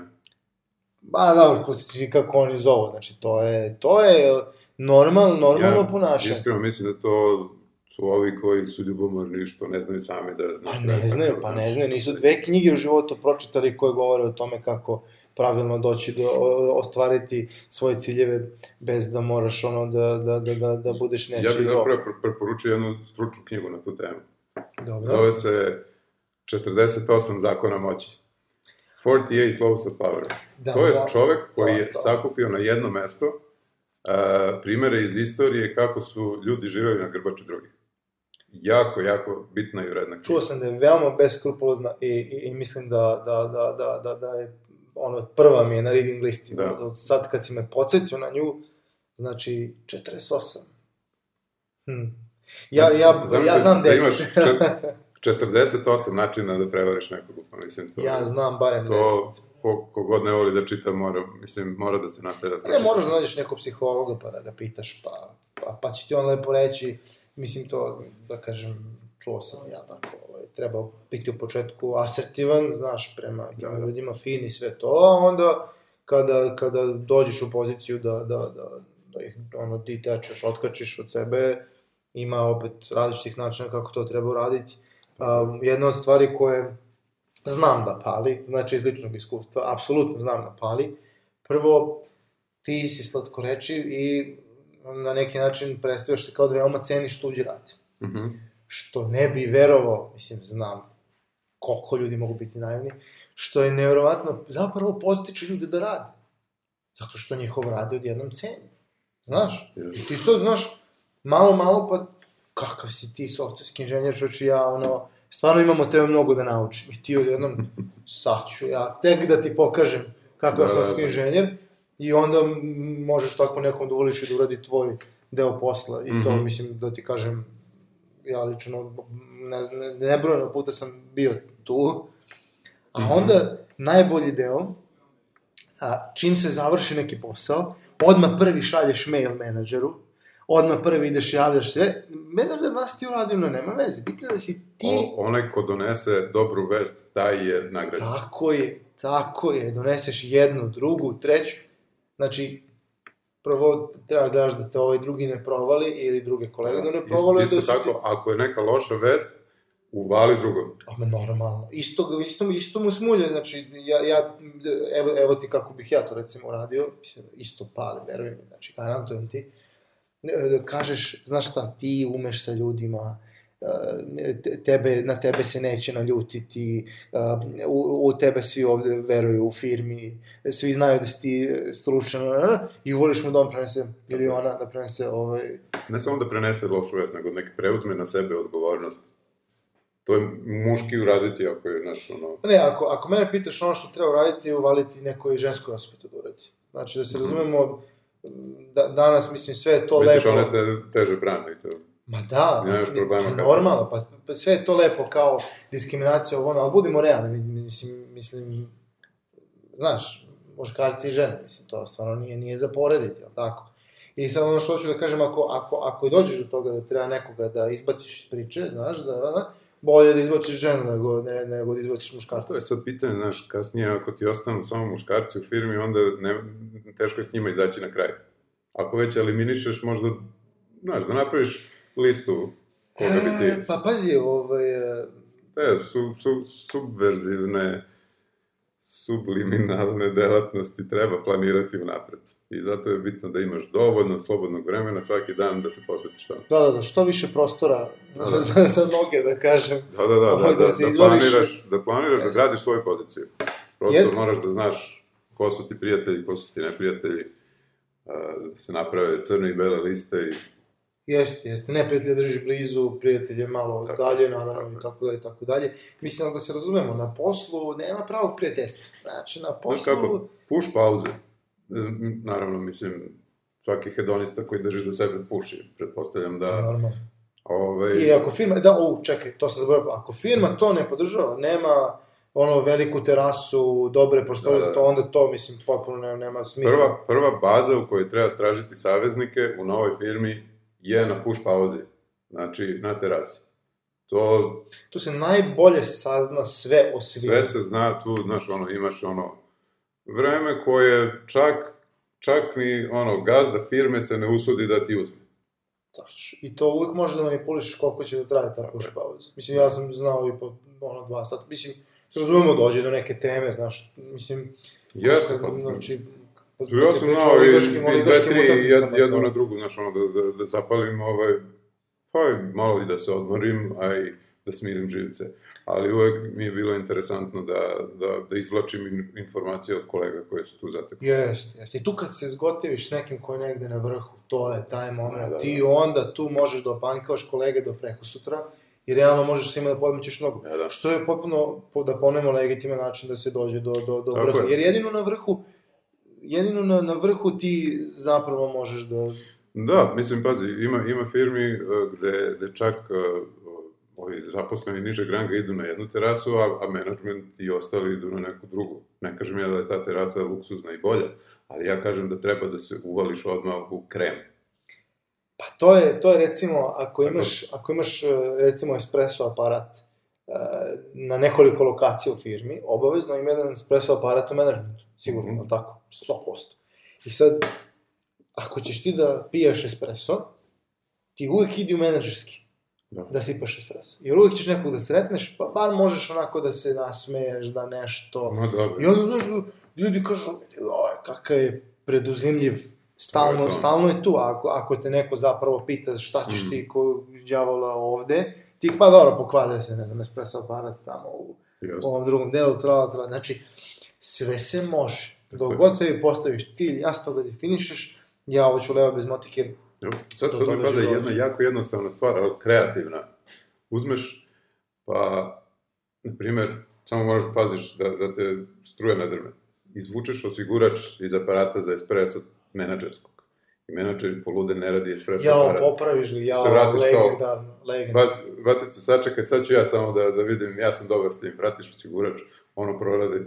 Ba, dobro, posjeći kako oni zovu, znači to je, to je normal, normalno ja, ponašanje. Iskreno mislim da to su ovi koji su ljubomorni što ne znaju sami da... Pa ne znaju, pa ne znaju, nisu dve knjige u životu pročitali koje govore o tome kako pravilno doći do ostvariti svoje ciljeve bez da moraš ono da, da, da, da, da budeš nečiji. Ja bih zapravo preporučio jednu stručnu knjigu na tu temu. Dobro. Zove se 48 zakona moći. 48 laws of power. Da, to je da, čovek koji to, je to. sakupio na jedno mesto uh, primere iz istorije kako su ljudi živeli na grbaču drugih. Jako, jako bitna i uredna knjiga. Čuo sam da je veoma beskrupulozna i, i, i mislim da, da, da, da, da, da je ono, prva mi je na reading listi. Da. Sad kad si me podsjetio na nju, znači 48. Hm. Ja, ja, Znam ja znam 10. Da imaš 48 načina da prevariš nekog, pa mislim to... Ja znam barem 10. To, ko, kogod ne voli da čita, mora, mislim, mora da se natera. Da ne, moraš da nađeš nekog psihologa pa da ga pitaš, pa, pa, pa će ti on lepo reći, mislim to, da kažem, čuo sam ja tako, ovaj, treba biti u početku asertivan, znaš, prema da, da. ljudima fin i sve to, a onda kada, kada dođeš u poziciju da, da, da, da ih ono, ti tečeš, otkačiš od sebe, ima opet različitih načina kako to treba uraditi. Um, jedna od stvari koje znam da pali, znači iz ličnog iskustva, apsolutno znam da pali. Prvo, ti si slatkoreči i na neki način predstavljaš se kao da veoma ceniš tuđi rad. Mm -hmm. Što ne bi verovao, mislim, znam koliko ljudi mogu biti naivni, što je nevjerovatno, zapravo postiče ljude da rade. Zato što njihov rad je odjednom cenjen. Znaš? I ti sad, znaš, malo, malo, pa kakav si ti softverski inženjer, što ću ja, ono, stvarno imamo tebe mnogo da naučim. I ti odjednom, sad ću ja tek da ti pokažem kakav da, softverski da, da. inženjer, i onda možeš tako nekom da uvoliš i da uradi tvoj deo posla. I to, mm -hmm. mislim, da ti kažem, ja lično, ne, ne, nebrojeno puta sam bio tu, a mhm. onda najbolji deo, a, čim se završi neki posao, odmah prvi šalješ mail menadžeru, odmah prvi ideš javljaš se, bez obzira da si ti uradio, no nema veze, bitno da si ti... O, onaj ko donese dobru vest, taj je nagrađen. Tako je, tako je, doneseš jednu, drugu, treću, znači, prvo treba gledaš da te ovaj drugi ne provali ili druge kolege da ne provali. Isto, isto da tako, ti... ako je neka loša vest, uvali drugom. A me normalno. Isto, isto, isto mu smulje, znači, ja, ja, evo, evo ti kako bih ja to recimo uradio, mislim, isto pali, verujem mi, znači, garantujem ti. Kažeš, znaš šta, ti umeš sa ljudima, tebe, na tebe se neće naljutiti, u, u tebe svi ovde veruju u firmi, svi znaju da si ti stručan, i voliš mu da on prenese, ili ona da prenese ovaj... Ne samo da prenese lošu vest, nego nek preuzme na sebe odgovornost. To je muški uraditi ako je, znaš, ono... Ne, ako, ako mene pitaš ono što treba uraditi, je uvaliti nekoj ženskoj osobi da uradi. Znači, da se -hmm. razumemo, da, danas, mislim, sve je to Misliš, lepo... Misliš, one se teže brane i to... Ma da, mislim, pa normalno, pa, pa sve je to lepo kao diskriminacija ovo ali budimo realni, mislim, mislim, znaš, muškarci i žene, mislim, to stvarno nije, nije za porediti, jel tako? I sad ono što hoću da kažem, ako, ako, ako dođeš do toga da treba nekoga da izbaciš iz priče, znaš, da, da, da bolje da izbaciš ženu nego, ne, nego da izbaciš muškarca. To je sad pitanje, znaš, kasnije ako ti ostanu samo muškarci u firmi, onda ne, teško je s njima izaći na kraj. Ako već eliminišeš, možda, znaš, da napraviš listu koga bi ti... E, pa pazi, ovaj... E, Te, su, su, subverzivne, subliminalne delatnosti treba planirati unapred. I zato je bitno da imaš dovoljno slobodnog vremena svaki dan da se posvetiš tamo. Da, da, da, što više prostora da, da. za, za noge, da kažem. Da, da, da, ovaj, da, da, da, da, planiraš, da planiraš, da gradiš svoju poziciju. Prosto Jest. moraš da znaš ko su ti prijatelji, ko su ti neprijatelji, da se naprave crne i bele liste i Jeste, jeste. Neprijatelje držiš blizu, prijatelje malo tako, dalje, naravno, i tako dalje, tako dalje. Mislim da se razumemo, na poslu nema pravog prijateljstva. Znači, na poslu... Znaš kako, puš pauze. Naravno, mislim, svaki hedonista koji drži do sebe puši, pretpostavljam da... Normalno. Ove... I ako firma, da, u, čekaj, to sam zaboravio, ako firma to ne podržava, nema ono veliku terasu, dobre prostore, da, da. to onda to, mislim, potpuno nema smisla. Prva, prva baza u kojoj treba tražiti saveznike u novoj firmi je na push pauzi, znači na terasi. To... Tu se najbolje sazna sve o svijetu. Sve se zna tu, znaš, ono, imaš ono, vreme koje čak, čak ni, ono, gazda firme se ne usudi da ti uzme. Tačno. I to uvek može da manipulišeš koliko će da traje ta push pauza. Mislim, ja sam znao i po, ono, dva sata. Mislim, razumemo, dođe do neke teme, znaš, mislim... Jeste, pa... Znači, ja sam znao i, i dve, tri, jed, jednu na drugu, znaš, ono, da, da, da zapalim, ovaj, pa malo i da se odmorim, a i da smirim živce. Ali uvek mi je bilo interesantno da, da, da izvlačim informacije od kolega koje su tu zatekli. Jeste, jeste. I tu kad se zgotiviš s nekim ko je negde na vrhu, to je taj moment. Da, da, da. Ti onda tu možeš da opankavaš kolege do preko sutra, i realno možeš svima da podmećeš nogu. Da, da. Što je potpuno, da ponemo legitiman način da se dođe do, do, do vrha. Je. Jer jedino na vrhu jedino na, na vrhu ti zapravo možeš da... Da, mislim, pazi, ima, ima firmi uh, gde, gde čak uh, ovi zaposleni nižeg ranga idu na jednu terasu, a, a management i ostali idu na neku drugu. Ne kažem ja da je ta terasa luksuzna i bolja, ali ja kažem da treba da se uvališ odmah u krem. Pa to je, to je recimo, ako imaš, ako imaš recimo espresso aparat na nekoliko lokacija u firmi, obavezno ima jedan espresso aparat u menadžmentu sigurno, mm tako? 100%. I sad, ako ćeš ti da piješ espresso, ti uvek idi u menadžerski Da. da sipaš espresso. Jer uvek ćeš nekog da sretneš, pa bar možeš onako da se nasmeješ, da nešto... Ma dobro. I onda, znaš, ljudi kažu, oj, kakav je preduzimljiv, To je stalno, stalno je tu, ako, ako te neko zapravo pita šta ćeš Mhm. ti ko đavola ovde, ti pa dobro, pokvalio se, ne znam, espresso aparat tamo u, u Jeste. ovom drugom delu, trala, trala, znači, sve se može. Tako Dok god sebi postaviš cilj, jasno ga definišeš, ja ovo ću leva bez motike, Evo, Sad, sad mi pada jedna jako jednostavna stvar, ali kreativna. Uzmeš, pa, na primjer, samo moraš da paziš da, da te struje ne drme. Izvučeš osigurač iz aparata za espresso menadžerskog. I menadžer polude ne radi espresso jao, aparat. popraviš ga, jao, Se vratiš legendarno, legendarno. Ba, Vatice, sačekaj, sad ću ja samo da, da vidim, ja sam dobar s tim, pratiš osigurač, ono proradi.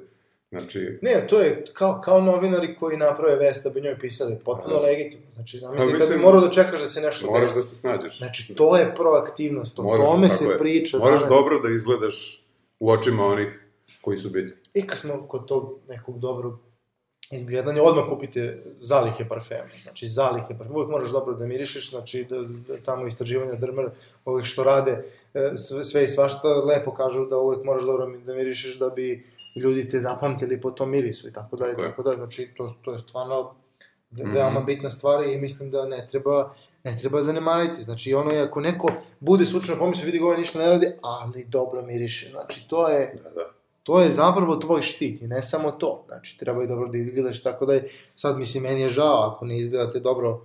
Znači, Ne, to je kao, kao novinari koji naprave vest da bi njoj pisali, potpuno Da. legitimno. Znači, zamisli Pa, kad bi morao da čekaš da se nešto moraš da desi. se snađeš. Znači, to je proaktivnost, o Moraš, tome tako se je. priča Moraš danas. dobro da izgledaš u očima onih koji su bitni. I kad smo kod tog nekog dobrog izgledanja, odmah kupite zalihe parfema. Znači, zalihe parfema. Uvijek moraš dobro da mirišeš, znači, da, da tamo istraživanja drmer, ovih što rade, e, sve, sve i svašta, lepo kažu da uvijek moraš dobro da mirišeš da bi ljudi te zapamtili po tom mirisu i tako dalje, Tako je. tako dalje. Znači, to, to je stvarno Mhm. veoma bitna stvar i mislim da ne treba ne treba zanemariti. Znači, ono je, ako neko bude slučajno pomislio, vidi ga ovaj ništa ne radi, ali dobro miriše. Znači, to je, Da, da. to je zapravo tvoj štit i ne samo to. Znači, treba i dobro da izgledaš, tako da je, sad, mislim, meni je žao ako ne izgledate dobro,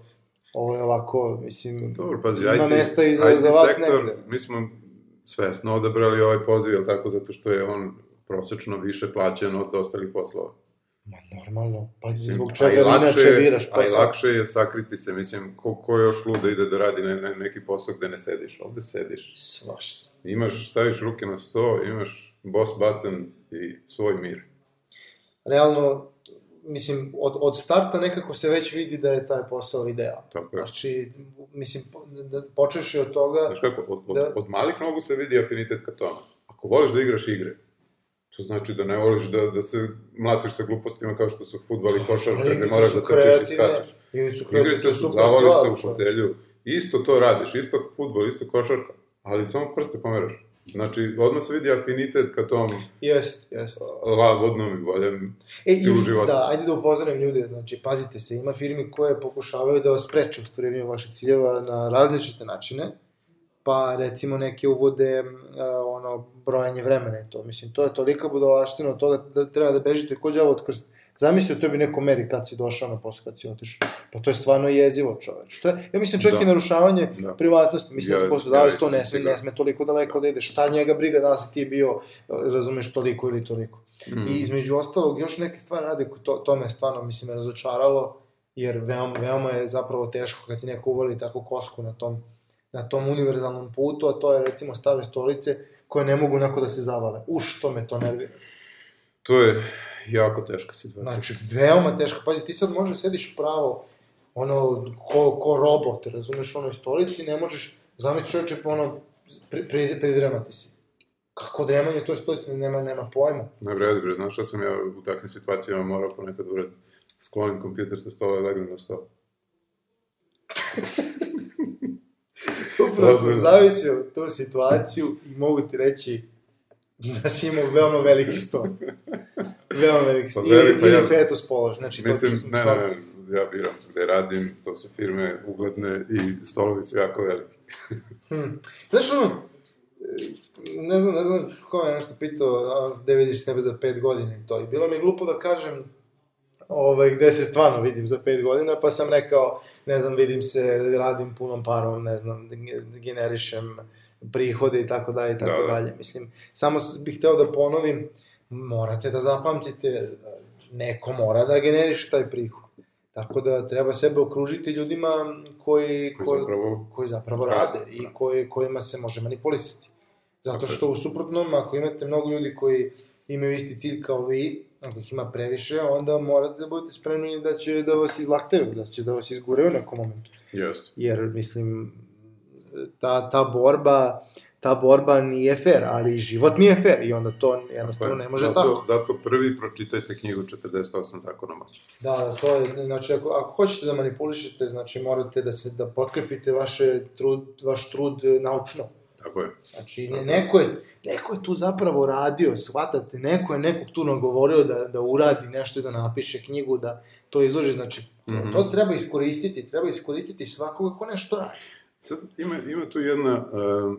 ovo je ovako, mislim, Dobro, pazi, ima IT, mesta i za, IT za vas sektor, negde. mi smo svesno odabrali ovaj poziv, tako, zato što je on prosečno više plaćen od ostalih poslova. Ma, normalno, pa Mislim, zbog i čega lakše inače biraš A i posao. lakše je sakriti se, mislim, ko, ko još luda ide da radi ne, ne, neki posao gde ne sediš, ovde sediš. Svašta. Imaš, staviš ruke na sto, imaš boss button i svoj mir. Realno, mislim, od, od starta nekako se već vidi da je taj posao ideal. Tako je. Znači, mislim, da, počeš od toga, Znaš kako, od, od, Da. od malih nogu se vidi afinitet ka tome. Ako voliš da igraš igre, to znači da ne voliš da, da se mlatiš sa glupostima kao što su futbal i košarka, gde moraš da trčiš i kreativne, skačeš. ili su kreativne, su, super zavališ stvar, se u fotelju, isto to radiš, isto futbol, isto košarka, ali samo prste pomeraš. Znači, odmah se vidi afinitet ka tom Jest, jest. lagodnom i boljem E, stilu i, života. da, ajde da upozorim ljude, znači, pazite se, ima firmi koje pokušavaju da vas spreče u ostvarivanju vaših ciljeva na različite načine, pa recimo neke uvode uh, ono, brojanje vremena i to. Mislim, to je tolika budalaština od toga da treba da bežite ko đavo od krsta. Zamislio, to bi neko meri kad si došao na posao, kad si otišao. Pa to je stvarno jezivo, čoveč. To je, ja mislim, čak Da. i narušavanje Da. privatnosti. Mislim, Ja- da poslodavac ja to ne sme, siguran. ne sme toliko daleko da ide. Šta njega briga da si ti bio, razumeš, toliko ili toliko. Mm. I između ostalog, još neke stvari rade, to, to me stvarno, mislim, me razočaralo, jer veoma, veoma je zapravo teško kad ti neko uvali tako kosku na tom, na tom univerzalnom putu, a to je recimo stave stolice koje ne mogu neko da se zavale. Uš, što me to nervira. To je jako teška situacija. Znači, veoma teško. Pazi, ti sad možeš sediš pravo, ono, ko, ko robot, razumeš, u onoj stolici, ne možeš, zamisli čovječe, ono, pri, pri, pridremati si. Kako dremanje u toj stolici, nema, nema pojma. Ne vredi, bre, znaš šta sam ja u takvim situacijama morao ponekad uraditi? Sklonim kompjuter sa stola i legnem na sto. Upravo sam zavisio tu situaciju i mogu ti reći da si imao veoma veliki sto. Veoma veliki sto. Pa Ili, velik, pa ili ja- fetus polož. Znači, to Mislim, što sam ne, ne, ne, ja biram gde radim, to su firme ugledne i stolovi su jako veliki. Hmm. Znaš ono, ne znam, ne znam ko me nešto pitao, a, gde vidiš sebe za pet godina i to. I bilo mi je glupo da kažem ovaj, gde se stvarno vidim za pet godina, pa sam rekao, ne znam, vidim se, radim punom parom, ne znam, ge- generišem prihode i tako dalje i tako Da, da. dalje. Mislim, samo bih hteo da ponovim, morate da zapamtite, neko mora da generiše taj prihod. Tako da treba sebe okružiti ljudima koji, Koji koji, zapravo... koji zapravo rade da. i koji, kojima se može manipulisati. Zato što u suprotnom, ako imate mnogo ljudi koji imaju isti cilj kao vi, ako ih ima previše, onda morate da budete spremni da će da vas izlaktaju, da će da vas izguraju u nekom momentu. Jeste. Jer, mislim, ta, ta borba, ta borba nije fair, ali i život nije fair i onda to jednostavno ne može zato, tako. Zato prvi pročitajte knjigu 48 zakona moći. Da, da, to je, znači, ako, ako hoćete da manipulišete, znači morate da se, da potkrepite vaše trud, vaš trud naučno. Tako je. Znači, ne, neko, je, neko je tu zapravo radio, shvatate, neko je nekog tu nagovorio da, da uradi nešto i da napiše knjigu, da to izloži, znači, to, mm Mhm. -hmm. to treba iskoristiti, treba iskoristiti svakoga ko nešto radi. Sad, ima, ima tu jedna uh,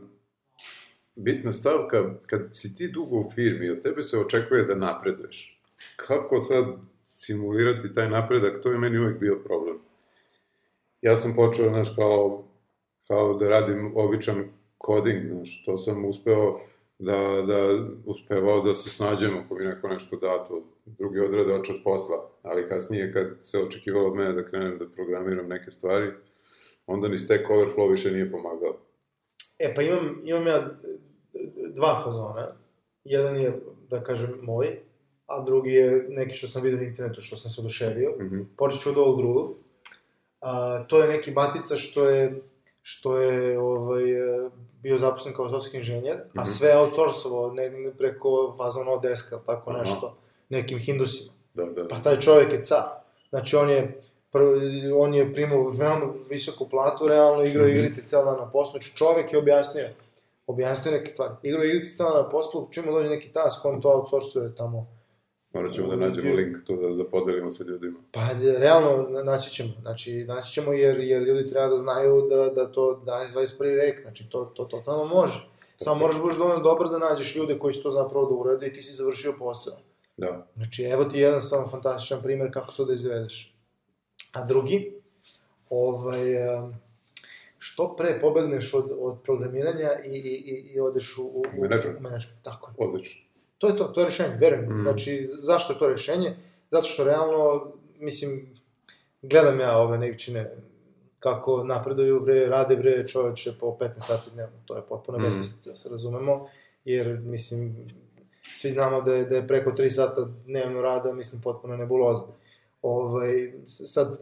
bitna stavka, kad si ti dugo u firmi, od tebe se očekuje da napreduješ. Kako sad simulirati taj napredak, to je meni uvek bio problem. Ja sam počeo, znaš, kao, kao da radim običan koding, znaš, to sam uspeo da, da uspevao da se snađem ako mi neko nešto da, to drugi odrade očas posla, ali kasnije kad se očekivalo od mene da krenem da programiram neke stvari, onda ni Stack Overflow više nije pomagao. E, pa imam, imam ja dva fazona. Jedan je, da kažem, moj, a drugi je neki što sam vidio na internetu, što sam se oduševio. Mm -hmm. Počet ću od ovog drugog. A, to je neki batica što je, što je ovaj, bio zaposlen kao software inženjer, a Mhm. sve outsourcovao ne, ne preko fazon Odeska, tako Aha. nešto, nekim hindusima. Da, da. Pa taj čovjek je car. Znači, on je, prvi, on je primao veoma visoku platu, realno igrao Mhm. igrice cijel dan na poslu. Znači, čovjek je objasnio, objasnio neke stvari. Igrao igrice cijel dan na poslu, čim mu dođe neki task, on to outsourcuje tamo. Morat ćemo da nađemo link tu da, da podelimo sa ljudima. Pa, realno, na- naći ćemo. Znači, naći ćemo jer, jer ljudi treba da znaju da, da to danas 21. vek, znači, to, to totalno može. Samo moraš budeš dovoljno dobar da nađeš ljude koji će to zapravo da urade i ti si završio posao. Da. Znači, evo ti jedan stvarno fantastičan primer kako to da izvedeš. A drugi, ovaj, što pre pobegneš od, od programiranja i, i, i, i odeš u, u, u, Menadžment. Tako je. Odlično. To je to, to je rešenje, verujem. Mm. Znači, zašto je to rešenje? Zato što realno, mislim, gledam ja ove nevčine kako napreduju, bre, rade, bre, čoveče po 15 sati dnevno. To je potpuno mm. besmislica, da se razumemo, jer, mislim, svi znamo da je, da je preko 3 sata dnevno rada, mislim, potpuno nebuloza. Ovaj, sad,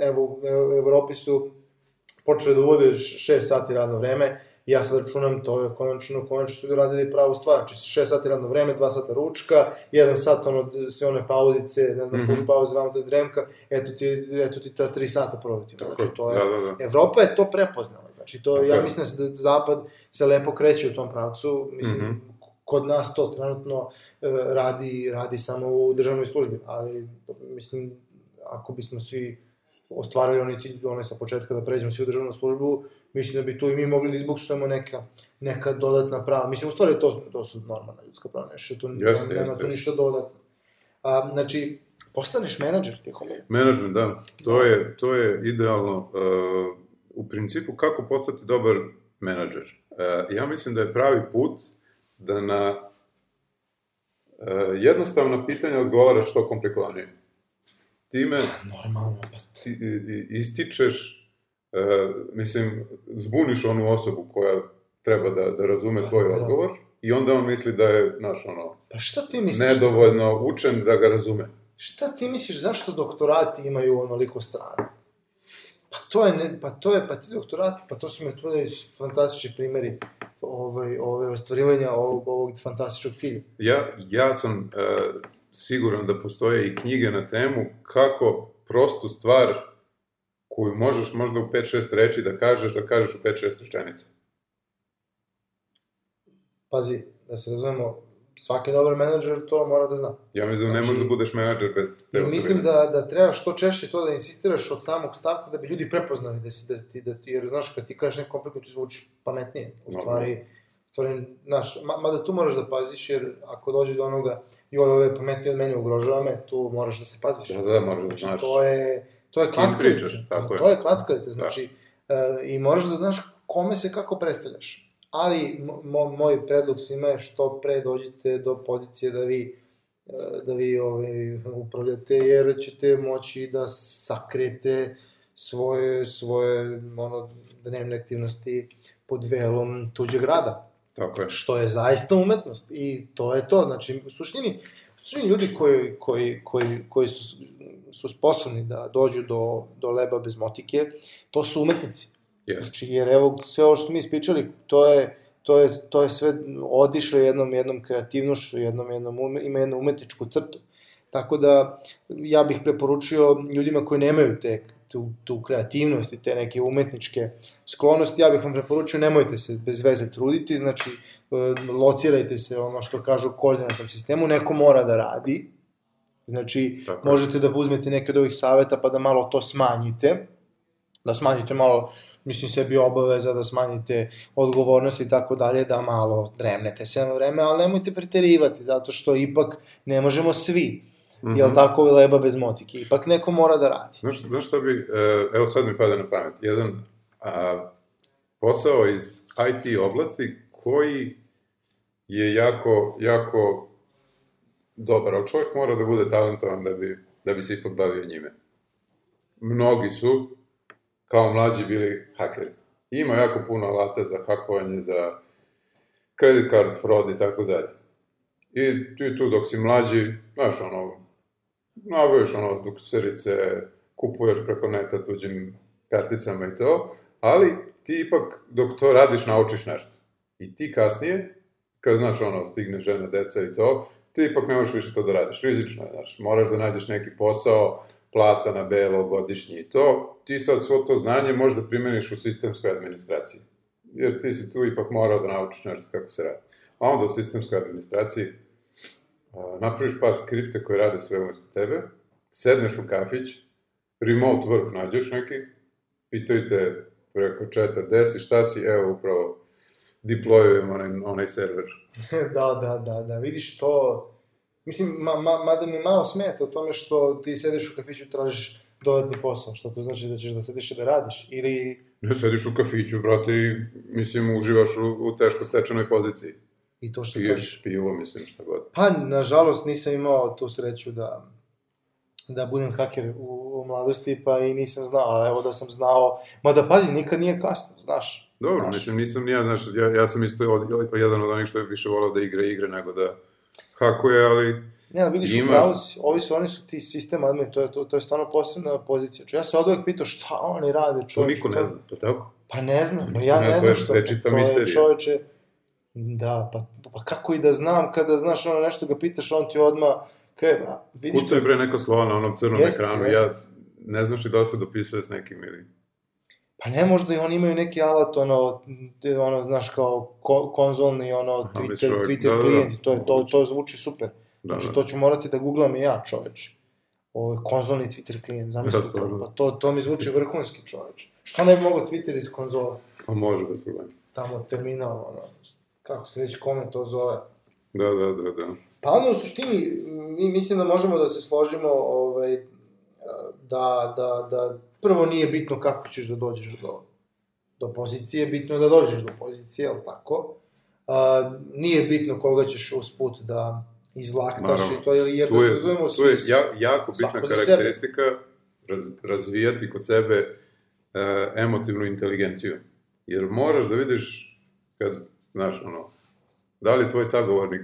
evo, u Evropi su počeli da uvode 6 sati radno vreme, ja sad računam, to je konačno, konačno su ljudi radili pravu stvar, znači 6 sati radno vreme, 2 sata ručka, 1 sat ono, sve one pauzice, ne znam, mm. -hmm. push pauze, vamo da je dremka, eto ti, eto ti ta 3 sata produktivno, znači to je, Da, da, da. Evropa je to prepoznala, znači to, Tako ja mislim da da Zapad se lepo kreće u tom pravcu, mislim, Mhm. kod nas to trenutno e, radi, radi samo u državnoj službi, ali mislim, ako bismo svi ostvarili oni cilj, one sa početka da pređemo svi u državnu službu, mislim da bi tu i mi mogli da izbuksujemo neka, neka dodatna prava. Mislim, u stvari to, to su normalna ljudska prava, nešto tu, Jeste, nema jeste, tu ništa dodatno. A, znači, postaneš menadžer tijekom Management, da. To je, to je idealno. Uh, u principu, kako postati dobar menadžer? Uh, ja mislim da je pravi put da na uh, jednostavna pitanja odgovaraš što komplikovanije. Time Normalno. ti, ističeš, uh, mislim, zbuniš onu osobu koja treba da, da razume Pa, tvoj da. odgovor i onda on misli da je, znaš, ono, Pa šta ti misliš? nedovoljno učen da ga razume. Šta ti misliš, zašto doktorati imaju onoliko strana? Pa to je, ne, pa to je, pa ti doktorati, pa to su mi tu fantastični primjeri ovaj, ove ostvarivanja ovog, ovog fantastičnog cilja. Ja, ja sam e, siguran da postoje i knjige na temu kako prostu stvar koju možeš možda u 5-6 reči da kažeš, da kažeš u 5-6 rečenica. Pazi, da se razumemo, svaki dobar menadžer to mora da zna. Ja mislim da ne Znači- možeš da budeš menadžer bez te mislim da, da treba što češće to da insistiraš od samog starta da bi ljudi prepoznali da si, da ti, da ti, jer znaš, kad ti kažeš neko kompliku, ti zvuči pametnije. U stvari, u stvari, znaš, ma, mada tu moraš da paziš, jer ako dođe do onoga, joj, ove pametnije od mene ugrožava me, tu moraš da se paziš. Da, da, moraš da Znači, znaš. to je, to je klackalica. tako je. to je klackalica, znači, e, i moraš da znaš kome se kako predstavljaš. Ali, mo, moj predlog svima je što pre dođete do pozicije da vi e, da vi ovaj, upravljate, jer ćete moći da sakrijete svoje, svoje ono, dnevne aktivnosti pod velom tuđeg rada Tako je. što je zaista umetnost i to je to, znači u suštini, u suštini ljudi koji, koji, koji, koji su, su sposobni da dođu do, do leba bez motike, to su umetnici. Yes. Znači, jer evo, sve ovo što mi ispričali, to je, to je, to je sve odišlo jednom, jednom kreativnošću, jednom, jednom ume, ima jednu umetničku crtu. Tako da, ja bih preporučio ljudima koji nemaju te, tu, tu kreativnost i te neke umetničke sklonosti, ja bih vam preporučio, nemojte se bez veze truditi, znači, e, locirajte se, ono što kažu, koordinatnom sistemu, neko mora da radi, znači, Tako možete da uzmete neke od ovih saveta pa da malo to smanjite, da smanjite malo, mislim, sebi obaveza, da smanjite odgovornost i tako dalje, da malo dremnete sve na vreme, ali nemojte preterivati, zato što ipak ne možemo svi, mm -hmm. jel tako, leba bez motike, ipak neko mora da radi. Znaš, znaš šta bi, e, evo sad mi pada na pamet, jedan a, posao iz IT oblasti koji je jako, jako dobar, ali čovjek mora da bude talentovan da bi, da bi se ipak bavio njime. Mnogi su, kao mlađi, bili hakeri. Ima jako puno alata za hakovanje, za credit card fraud i tako dalje. I ti tu dok si mlađi, znaš, ono, nabaviš ono dukserice, kupuješ preko neta tuđim karticama i to, ali ti ipak dok to radiš naučiš nešto. I ti kasnije, kad znaš ono, stigne žena, deca i to, ti ipak ne možeš više to da radiš. Rizično je, znaš, moraš da nađeš neki posao, plata na belo, godišnji i to, ti sad svo to znanje možeš da primeniš u sistemskoj administraciji. Jer ti si tu ipak morao da naučiš nešto kako se radi. A onda u sistemskoj administraciji napraviš par skripte koje rade sve umesto tebe, sedneš u kafić, remote work nađeš neki, pitaju te preko četa, desi šta si, evo upravo deployujem onaj, onaj server. da, da, da, da, vidiš to, mislim, ma, ma, mada mi malo smeta o tome što ti sediš u kafiću i tražiš dodatni posao, što to znači da ćeš da sediš i da radiš, ili... Ne, sediš u kafiću, brate, i, mislim, uživaš u, u teško stečenoj poziciji. I to što Piješ kažeš. pivo, mislim, šta god. Pa, nažalost, nisam imao tu sreću da da budem haker u, u mladosti, pa i nisam znao, ali evo da sam znao, mada pazi, nikad nije kasno, znaš. Dobro, Znaš. mislim, nisam nija, znaš, ja, ja sam isto od, jedan od onih što je više volao da igra igre nego da hakuje, ali Ne, ali vidiš, Ima- upravo si, ovi su, oni su ti sistem admin, to je, to, to je stvarno posebna pozicija. Znači, ja se od uvek pitao šta oni rade, to čovječe. niko ne zna, to tako? Pa ne znam, pa ja Ne, ne, to znam što, to je čoveče, da, pa, pa kako i da znam kada, znaš, ono nešto ga pitaš, on ti odmah, kaj, a, vidiš Kucaju bre neka slova na onom crnom Jeste, ekranu, jeste. ja ne znaš i da li se dopisuje s nekim ili... Pa ne, možda i oni imaju neki alat, ono, ono, znaš, kao ko, konzolni, ono, Aha, Twitter, ovaj- Twitter da, da, da. klijent, to, je, to, to zvuči super. Da, Znači, da. to ću morati da googlam i ja, čoveč. Ovo je konzolni Twitter klijent, Da, zamisli to. stvarno. Pa to, to mi zvuči vrhunski, čoveč. Što ne bi mogao Twitter iz konzola? Pa može, bez problema. Tamo terminal, ono, kako se već kome to zove. Da, da, da, da. Pa onda u suštini, mi mislim da možemo da se složimo ovaj, da, da, da prvo nije bitno kako ćeš da dođeš do, do pozicije, bitno je da dođeš do pozicije, jel tako? A, nije bitno koga ćeš usput da izlaktaš Naravno. i to, jer, da se je, razumemo tu je svi- ja, jako bitna karakteristika raz, razvijati kod sebe e, emotivnu inteligenciju. Jer moraš da vidiš kad, znaš, ono, da li tvoj sagovornik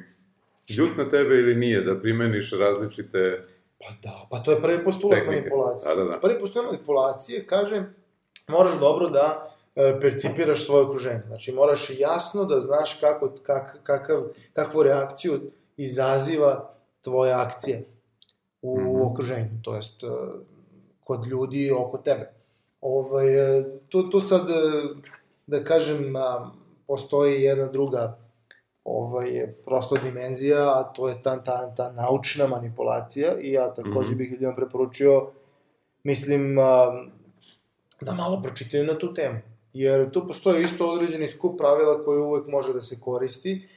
ljut na tebe ili nije, da primeniš različite... Pa da, pa to je prvi postulat Tehnike. manipulacije. Da, da, da. Prvi postulat manipulacije kaže, moraš dobro da e, percipiraš svoje okruženje. Znači, moraš jasno da znaš kako, kak, kakav, kakvu reakciju izaziva tvoja akcija u Mhm. okruženju, to jest kod ljudi oko tebe. Ovaj, e, tu, tu sad, e, da kažem, postoji jedna druga ovaj, prosto dimenzija, a to je ta, ta, ta naučna manipulacija i ja takođe Mhm. bih ljudima preporučio, mislim, a, da malo pročitaju na tu temu. Jer tu postoji isto određeni skup pravila koji uvek može da se koristi,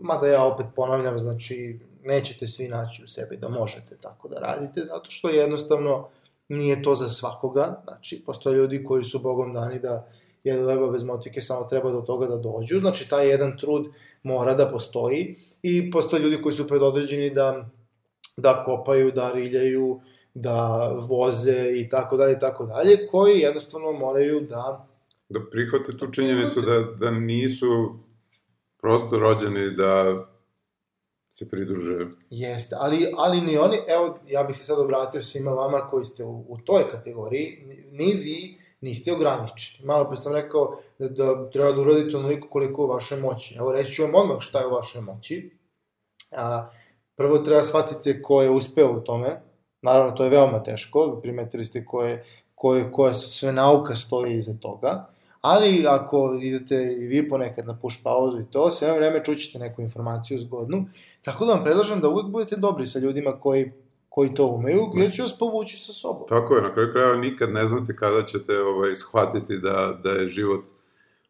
mada ja opet ponavljam, znači, nećete svi naći u sebi da možete tako da radite, zato što jednostavno nije to za svakoga, znači, postoje ljudi koji su bogom dani da jedu leba bez motike, samo treba do toga da dođu, znači, taj jedan trud mora da postoji i postoje ljudi koji su predodređeni da, da kopaju, da riljaju, da voze i tako dalje i tako dalje, koji jednostavno moraju da Da prihvate tu činjenicu da, da nisu prosto rođeni da se pridruže. Jeste, ali, ali ni oni, evo, ja bih se sad obratio svima vama koji ste u, u toj kategoriji, ni, ni vi, niste ograničeni. Malo pre sam rekao da, da treba da uradite onoliko koliko u vašoj moći. Evo, reći ću vam odmah šta je u vašoj moći. A, prvo treba shvatiti ko je uspeo u tome. Naravno, to je veoma teško, primetili ste koje, koje, koja sve nauka stoji iza toga. Ali ako idete i vi ponekad na push pauzu i to, sve vreme čućete neku informaciju zgodnu. Tako da vam predlažem da uvek budete dobri sa ljudima koji koji to umeju, jer će vas povući sa sobom. Tako je, na kraju krajeva nikad ne znate kada ćete ovaj, shvatiti da, da je život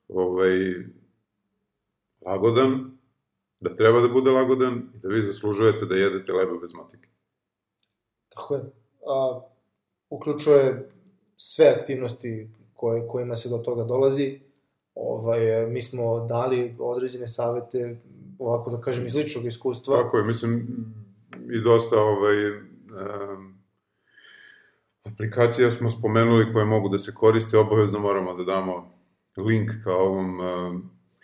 ovaj, lagodan, da treba da bude lagodan i da vi zaslužujete da jedete leba bez motike. Tako je. A, uključuje sve aktivnosti koje, kojima se do toga dolazi. Ovaj, mi smo dali određene savete, ovako da kažem, iz ličnog iskustva. Tako je, mislim, i dosta ovaj, aplikacija smo spomenuli koje mogu da se koriste, obavezno moramo da damo link ka ovom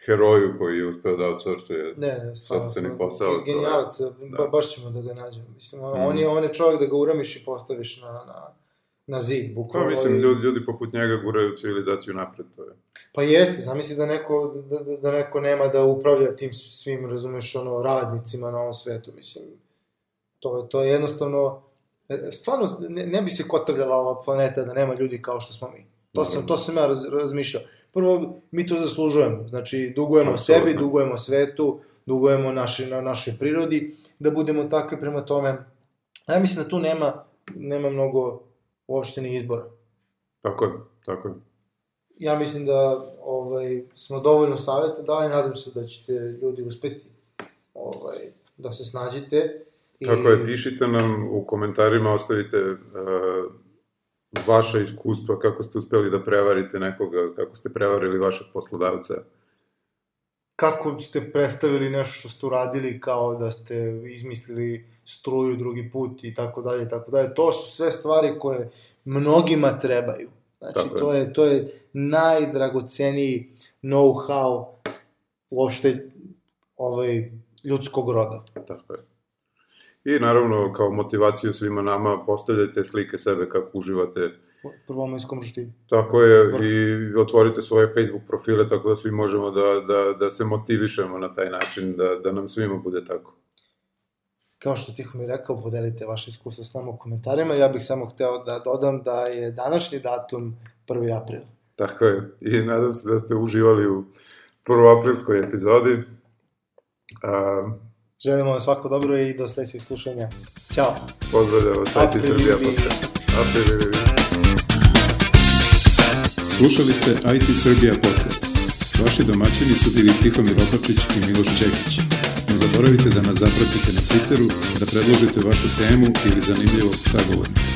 heroju koji je uspeo da outsourcuje ne, ne, sobstveni posao. Genijalac, da. baš ćemo da ga nađemo. Mislim, on, mm. on, je, on je čovjek da ga uramiš i postaviš na, na, na zid, bukvalno. Pa mislim, ljudi, ljudi poput njega guraju civilizaciju napred, to je. Pa jeste, zamisli da neko, da, da, da neko nema da upravlja tim svim, razumeš, ono, radnicima na ovom svetu, mislim, to, to je jednostavno, stvarno ne, ne bi se kotrljala ova planeta da nema ljudi kao što smo mi. To sam, to sam ja raz, razmišljao. Prvo, mi to zaslužujemo. Znači, dugujemo Absolutno. sebi, dugujemo svetu, dugujemo naši, na našoj prirodi, da budemo takvi prema tome. Ja mislim da tu nema, nema mnogo uopšte ni izbora. Tako je, tako je. Ja mislim da ovaj, smo dovoljno saveta dali, nadam se da ćete ljudi uspeti ovaj, da se snađite Tako je, pišite nam u komentarima, ostavite uh, vaša iskustva, kako ste uspeli da prevarite nekoga, kako ste prevarili vašeg poslodavca. Kako ste predstavili nešto što ste uradili kao da ste izmislili struju drugi put i tako dalje i tako dalje. To su sve stvari koje mnogima trebaju. Znači, tako to je. je, to je najdragoceniji know-how uopšte ovaj, ljudskog roda. Tako je. I naravno, kao motivaciju svima nama, postavljajte slike sebe kako uživate. Prvomajskom roštinu. Tako je, i otvorite svoje Facebook profile tako da svi možemo da, da, da se motivišemo na taj način, da, da nam svima bude tako. Kao što Tiho mi rekao, podelite vaše iskustvo s nama u komentarima. Ja bih samo hteo da dodam da je današnji datum 1. april. Tako je, i nadam se da ste uživali u prvoaprilskoj epizodi. Um, Želimo vam svako dobro i do sledećeg slušanja. Ćao. Pozdravljamo vas, IT Srbija podcast. Slušali ste IT Srbija podcast. Vaši domaćini su bili Tihomir Opačić i Miloš Čekić. Ne zaboravite da nas zapratite na Twitteru, da predložite vašu temu ili zanimljivog sagovornika.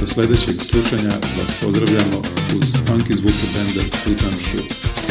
Do sledećeg slušanja vas pozdravljamo uz funky zvuke benda Tutan Shoe.